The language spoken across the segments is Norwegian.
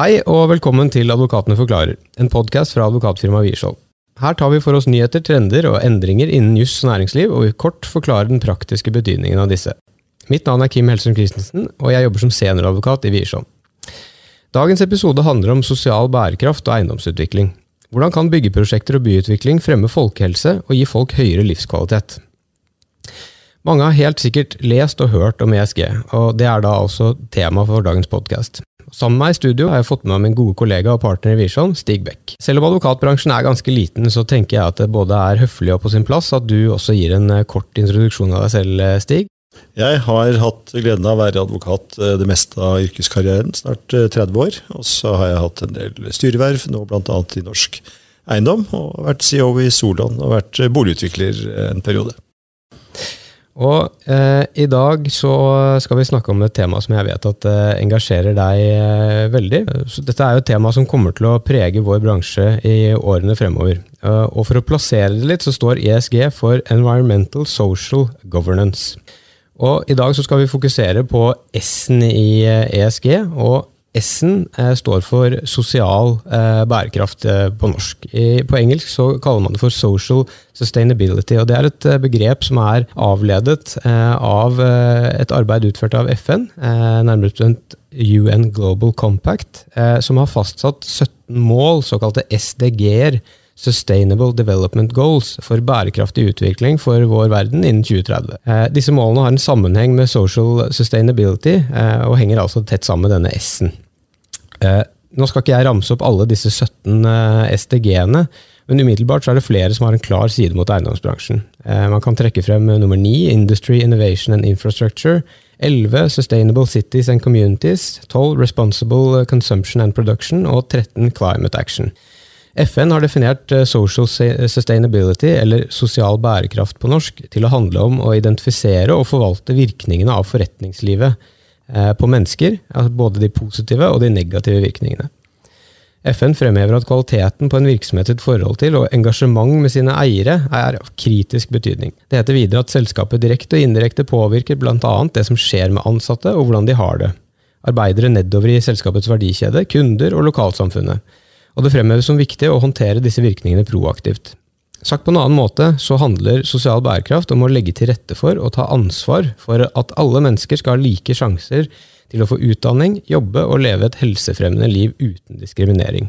Hei og velkommen til Advokatene forklarer, en podkast fra advokatfirmaet Wiersholm. Her tar vi for oss nyheter, trender og endringer innen juss og næringsliv, og vi kort forklarer den praktiske betydningen av disse. Mitt navn er Kim Helsum Christensen, og jeg jobber som senioradvokat i Wiersholm. Dagens episode handler om sosial bærekraft og eiendomsutvikling. Hvordan kan byggeprosjekter og byutvikling fremme folkehelse og gi folk høyere livskvalitet? Mange har helt sikkert lest og hørt om ESG, og det er da altså tema for dagens podkast. Sammen med meg i studio har jeg fått med meg min gode kollega og partner i Wiersholm, Stig Beck. Selv om advokatbransjen er ganske liten, så tenker jeg at det både er høflig og på sin plass at du også gir en eh, kort introduksjon av deg selv, eh, Stig. Jeg har hatt gleden av å være advokat eh, det meste av yrkeskarrieren, snart 30 år. Og så har jeg hatt en del styreverv, nå bl.a. i Norsk Eiendom, og vært CEO i Solon og vært boligutvikler en periode. Og eh, I dag så skal vi snakke om et tema som jeg vet at eh, engasjerer deg eh, veldig. Så dette er jo et tema som kommer til å prege vår bransje i årene fremover. Eh, og For å plassere det litt, så står ESG for Environmental Social Governance. Og I dag så skal vi fokusere på S-en i ESG. Eh, e og S-en eh, står for sosial eh, bærekraft eh, på norsk. På engelsk så kaller man det for social sustainability. og Det er et begrep som er avledet av et arbeid utført av FN, nærmere bestemt UN Global Compact, som har fastsatt 17 mål, såkalte SDG-er, Sustainable Development Goals for bærekraftig utvikling for vår verden innen 2030. Eh, disse målene har en sammenheng med social sustainability, eh, og henger altså tett sammen med denne S-en. Eh, nå skal ikke jeg ramse opp alle disse 17 SDG-ene, men umiddelbart så er det flere som har en klar side mot eiendomsbransjen. Man kan trekke frem nummer 9, Industry, Innovation and Infrastructure. 11, Sustainable Cities and Communities. 12, Responsible Consumption and Production. Og 13, Climate Action. FN har definert eh, social sustainability, eller sosial bærekraft på norsk, til å handle om å identifisere og forvalte virkningene av forretningslivet eh, på mennesker, både de positive og de negative virkningene. FN fremhever at kvaliteten på en virksomhet sitt forhold til og engasjement med sine eiere er av kritisk betydning. Det heter videre at selskapet direkte og indirekte påvirker bl.a. det som skjer med ansatte og hvordan de har det. Arbeidere nedover i selskapets verdikjede, kunder og lokalsamfunnet og det fremheves som viktig å håndtere disse virkningene proaktivt. Sagt på en annen måte så handler sosial bærekraft om å legge til rette for og ta ansvar for at alle mennesker skal ha like sjanser til å få utdanning, jobbe og leve et helsefremmende liv uten diskriminering.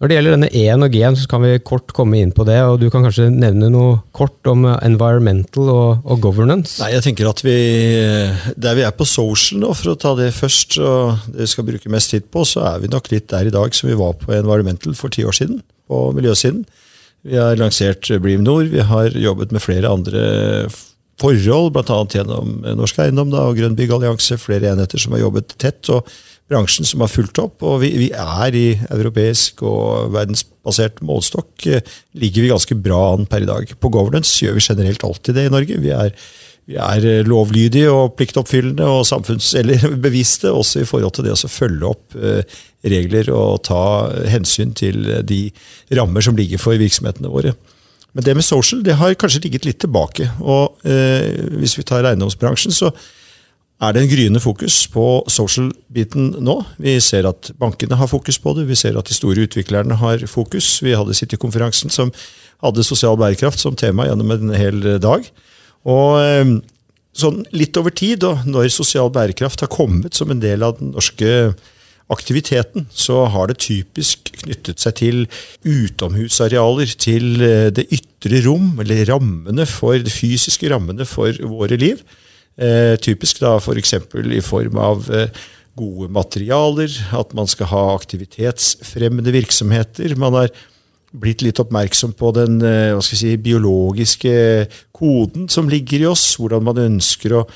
Når det gjelder denne E-en og G-en, så kan vi kort komme inn på det. og Du kan kanskje nevne noe kort om environmental og, og governance? Nei, jeg tenker at vi, Der vi er på social nå, for å ta det først, og det vi skal bruke mest tid på, så er vi nok litt der i dag som vi var på environmental for ti år siden, på miljøsiden. Vi har lansert Bream Nord, vi har jobbet med flere andre forhold, bl.a. gjennom Norsk Eiendom da, og Grønn Byggallianse, flere enheter som har jobbet tett. og bransjen som har fulgt opp. Og vi, vi er i europeisk og verdensbasert målestokk eh, ligger vi ganske bra an per i dag. På governance gjør vi generelt alltid det i Norge. Vi er, vi er eh, lovlydige og pliktoppfyllende og samfunns- eller bevisste også i forhold til det å følge opp eh, regler og ta hensyn til de rammer som ligger for virksomhetene våre. Men det med social det har kanskje ligget litt tilbake. og eh, Hvis vi tar eiendomsbransjen, så er det en gryende fokus på social-biten nå. Vi ser at bankene har fokus på det, vi ser at de store utviklerne har fokus. Vi hadde City-konferansen som hadde sosial bærekraft som tema gjennom en hel dag. Og eh, sånn litt over tid, og når sosial bærekraft har kommet som en del av den norske aktiviteten, så har det typisk knyttet seg til utomhusarealer, til eh, det ytre rom, eller rammene for, de fysiske rammene for våre liv. Eh, typisk da f.eks. For i form av eh, gode materialer, at man skal ha aktivitetsfremmende virksomheter. Man har blitt litt oppmerksom på den eh, si, biologiske koden som ligger i oss. Hvordan man ønsker å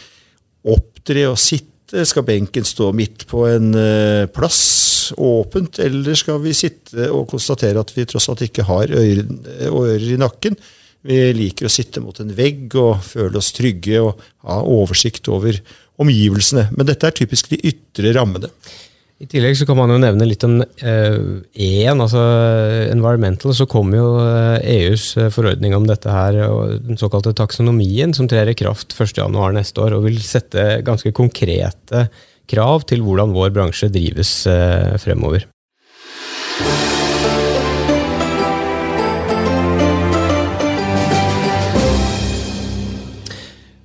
opptre og sitte. Skal benken stå midt på en eh, plass åpent, eller skal vi sitte og konstatere at vi tross alt ikke har ører, ører i nakken? Vi liker å sitte mot en vegg og føle oss trygge og ha oversikt over omgivelsene. Men dette er typisk de ytre rammene. I tillegg så kan man jo nevne litt om eh, E-en, altså environmental. Så kommer jo EUs eh, e eh, forordning om dette her, den såkalte taksonomien, som trer i kraft 1.1 neste år, og vil sette ganske konkrete krav til hvordan vår bransje drives fremover.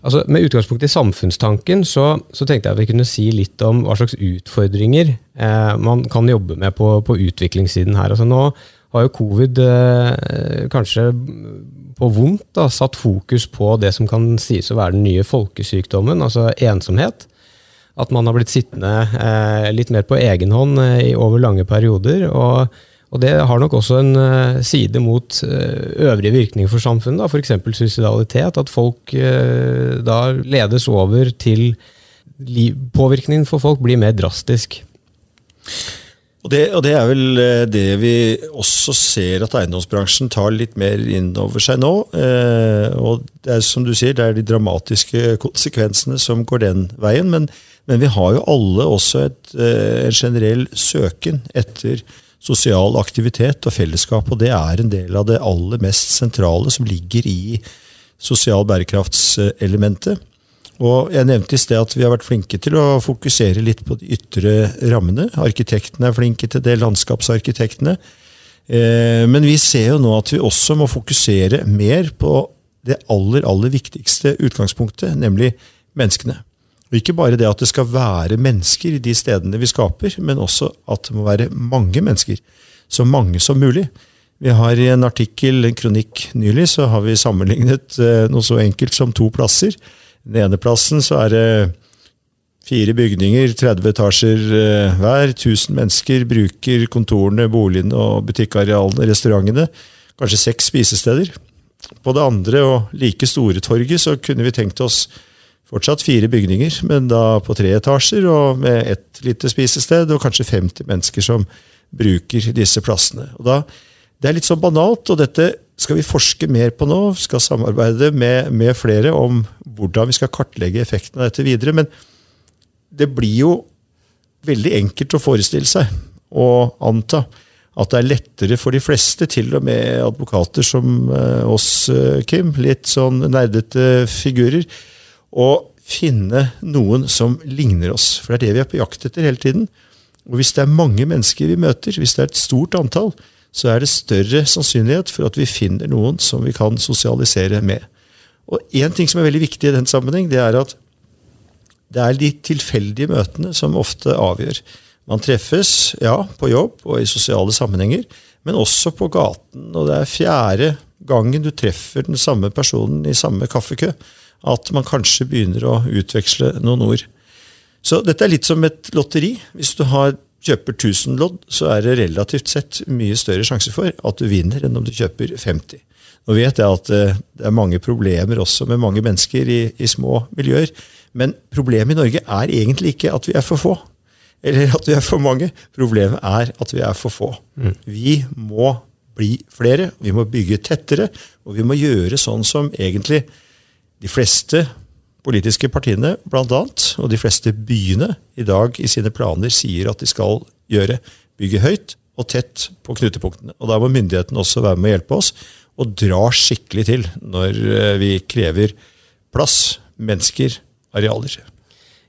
Altså, med utgangspunkt i samfunnstanken så, så, tenkte jeg at vi kunne si litt om hva slags utfordringer eh, man kan jobbe med på, på utviklingssiden her. Altså, nå har jo covid eh, kanskje på vondt da, satt fokus på det som kan sies å være den nye folkesykdommen, altså ensomhet. At man har blitt sittende eh, litt mer på egen hånd eh, over lange perioder. og og det har nok også en uh, side mot uh, øvrige virkninger for samfunnet, f.eks. suicidalitet. At folk uh, da ledes over til Påvirkningen for folk blir mer drastisk. Og det, og det, er vel det vi også ser at eiendomsbransjen tar litt mer inn over seg nå. og det er som du sier, det er de dramatiske konsekvensene som går den veien. Men, men vi har jo alle også et, en generell søken etter sosial aktivitet og fellesskap. Og det er en del av det aller mest sentrale som ligger i sosial bærekraftselementet. Og Jeg nevnte i sted at vi har vært flinke til å fokusere litt på de ytre rammene. Arkitektene er flinke til det, landskapsarkitektene. Eh, men vi ser jo nå at vi også må fokusere mer på det aller, aller viktigste utgangspunktet, nemlig menneskene. Og Ikke bare det at det skal være mennesker i de stedene vi skaper, men også at det må være mange mennesker. Så mange som mulig. Vi har I en artikkel, en kronikk nylig, så har vi sammenlignet eh, noe så enkelt som to plasser. Den ene plassen så er det fire bygninger, 30 etasjer eh, hver. 1000 mennesker bruker kontorene, boligene og butikkarealene, restaurantene. Kanskje seks spisesteder. På det andre og like store torget så kunne vi tenkt oss Fortsatt fire bygninger, men da på tre etasjer og med ett lite spisested, og kanskje 50 mennesker som bruker disse plassene. Da, Det er litt sånn banalt, og dette skal vi forske mer på nå. Skal samarbeide med, med flere om hvordan vi skal kartlegge effekten av dette videre. Men det blir jo veldig enkelt å forestille seg og anta at det er lettere for de fleste, til og med advokater som eh, oss, eh, Kim, litt sånn nerdete figurer, å finne noen som ligner oss. For det er det vi er på jakt etter hele tiden. Og hvis det er mange mennesker vi møter, hvis det er et stort antall, så er det større sannsynlighet for at vi finner noen som vi kan sosialisere med. Og Én ting som er veldig viktig i den sammenheng, det er at det er de tilfeldige møtene som ofte avgjør. Man treffes, ja, på jobb og i sosiale sammenhenger, men også på gaten. Og det er fjerde gangen du treffer den samme personen i samme kaffekø at man kanskje begynner å utveksle noen ord. Så dette er litt som et lotteri. Hvis du har, kjøper 1000 lodd, så er det relativt sett mye større sjanse for at du vinner enn om du kjøper 50. Nå vet jeg at eh, det er mange problemer også med mange mennesker i, i små miljøer. Men problemet i Norge er egentlig ikke at vi er for få. Eller at vi er for mange. Problemet er at vi er for få. Mm. Vi må bli flere, vi må bygge tettere, og vi må gjøre sånn som egentlig de fleste politiske partiene blant annet, og de fleste byene i dag i sine planer sier at de skal gjøre. Bygge høyt og tett på knutepunktene. Og Da må myndighetene også være med å hjelpe oss og dra skikkelig til når eh, vi krever plass, mennesker, arealer.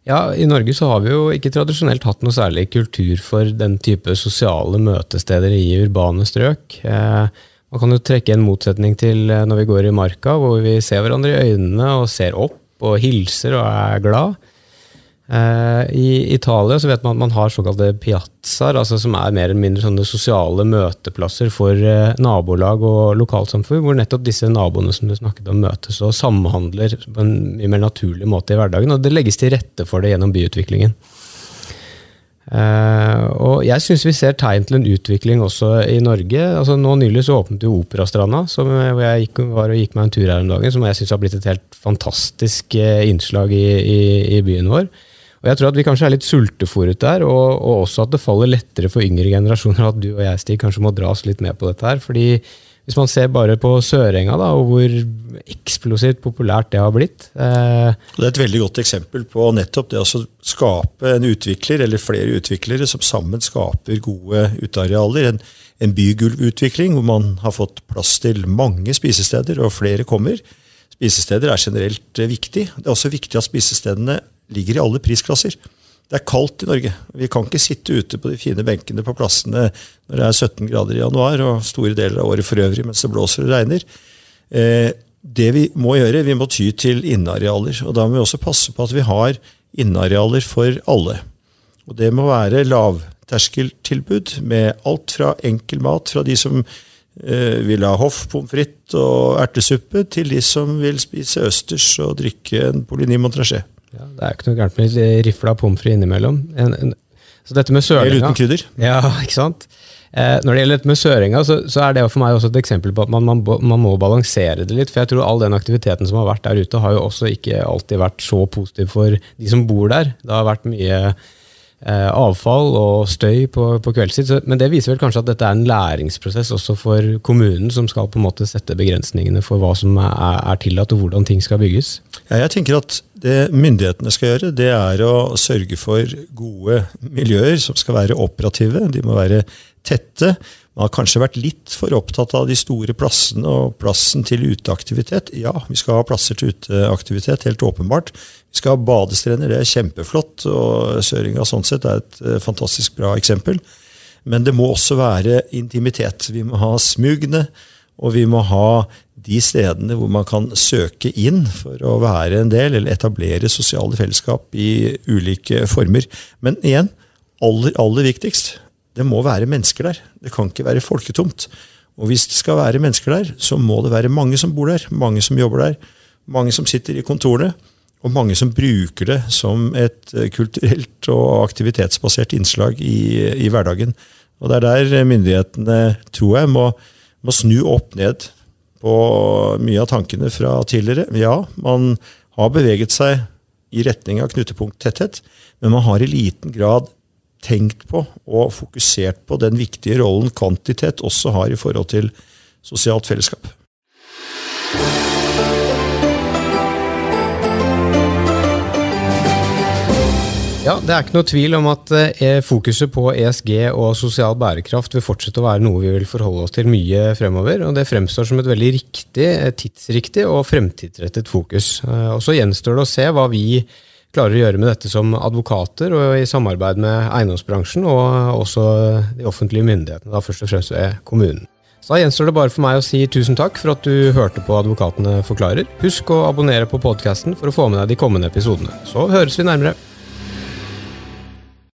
Ja, I Norge så har vi jo ikke tradisjonelt hatt noe særlig kultur for den type sosiale møtesteder i urbane strøk. Eh, man kan jo trekke en motsetning til eh, når vi går i marka, hvor vi ser hverandre i øynene og ser opp og hilser og er glad. Eh, I Italia så vet man at man har såkalte piazzaer, altså som er mer eller mindre sånne sosiale møteplasser for eh, nabolag og lokalsamfunn, hvor nettopp disse naboene som du snakket om møtes og samhandler på en mer naturlig måte i hverdagen. Og det legges til rette for det gjennom byutviklingen. Uh, og jeg syns vi ser tegn til en utvikling også i Norge. Altså Nå Nylig så åpnet jo Operastranda, som, hvor jeg gikk, var og gikk meg en tur her om dagen. Som jeg syns har blitt et helt fantastisk uh, innslag i, i, i, byen vår. Og jeg tror at vi kanskje er litt sultefòret der, og, og, også at det faller lettere for yngre generasjoner at du og jeg Stig, kanskje må dras litt med på dette her. fordi hvis man ser bare på Sørenga, da, og hvor eksplosivt populært det har blitt eh, Det er et veldig godt eksempel på nettopp det å skape en utvikler, eller flere utviklere, som sammen skaper gode utearealer. En, en bygulvutvikling hvor man har fått plass til mange spisesteder, og flere kommer. Spisesteder er generelt viktig. Det er også viktig at spisestedene ligger i alle prisklasser. Det er kaldt i Norge. Vi kan ikke sitte ute på de fine benkene på plassene når det er 17 grader i januar og store deler av året for øvrig mens det blåser og regner. Eh, det vi må gjøre, vi må ty til innearealer. Og da må vi også passe på at vi har innearealer for alle. Og det må være lavterskeltilbud med alt fra enkel mat fra de som eh, vil ha hoff, pommes frites og ertesuppe, til de som vil spise østers og drikke en polini. Ja, det er ikke noe gærent med rifla pommes frites innimellom. En, en, så dette med sølinga Eller uten krydder. Ja, ikke sant? Eh, når det gjelder dette med søringa, så, så, er det for meg også et eksempel på at man, man, man, må balansere det litt. For jeg tror all den aktiviteten som har vært der ute, har jo også ikke alltid vært så positiv for de som bor der. Det har vært mye avfall og støy på, på kveldstid. Men det viser vel kanskje at dette er en læringsprosess også for kommunen, som skal på en måte sette begrensningene for hva som er, er tillatt og hvordan ting skal bygges. Ja, jeg tenker at Det myndighetene skal gjøre, det er å sørge for gode miljøer som skal være operative. De må være tette. Man har kanskje vært litt for opptatt av de store plassene og plassen til uteaktivitet. Ja, vi skal ha plasser til uteaktivitet, helt åpenbart. Vi skal ha badestrender, det er kjempeflott. og Søringa sånn sett er et eh, fantastisk bra eksempel. Men det må også være intimitet. Vi må ha smugene, og vi må ha de stedene hvor man kan søke inn for å være en del, eller etablere sosiale fellesskap i ulike former. Men igjen, aller, aller viktigst, det må være mennesker der. Det kan ikke være folketomt. Og hvis det skal være mennesker der, så må det være mange som bor der, mange som jobber der, mange som sitter i kontorene, og mange som bruker det som et eh, kulturelt og aktivitetsbasert innslag i, i hverdagen. Og Det er der myndighetene, tror jeg, må, må snu opp ned på mye av tankene fra tidligere. Ja, man har beveget seg i retning av knutepunkttetthet, men man har i liten grad tenkt på og fokusert på den viktige rollen kvantitet også har i forhold til sosialt fellesskap. Ja, Det er ikke noe tvil om at eh, fokuset på ESG og sosial bærekraft vil fortsette å være noe vi vil forholde oss til mye fremover. og Det fremstår som et veldig riktig, eh, tidsriktig og fremtidsrettet fokus. Eh, og Så gjenstår det å se hva vi klarer å gjøre med dette som advokater og i samarbeid med eiendomsbransjen og også de offentlige myndighetene, da først og fremst ved kommunen. Så Da gjenstår det bare for meg å si tusen takk for at du hørte på Advokatene forklarer. Husk å abonnere på podkasten for å få med deg de kommende episodene. Så høres vi nærmere.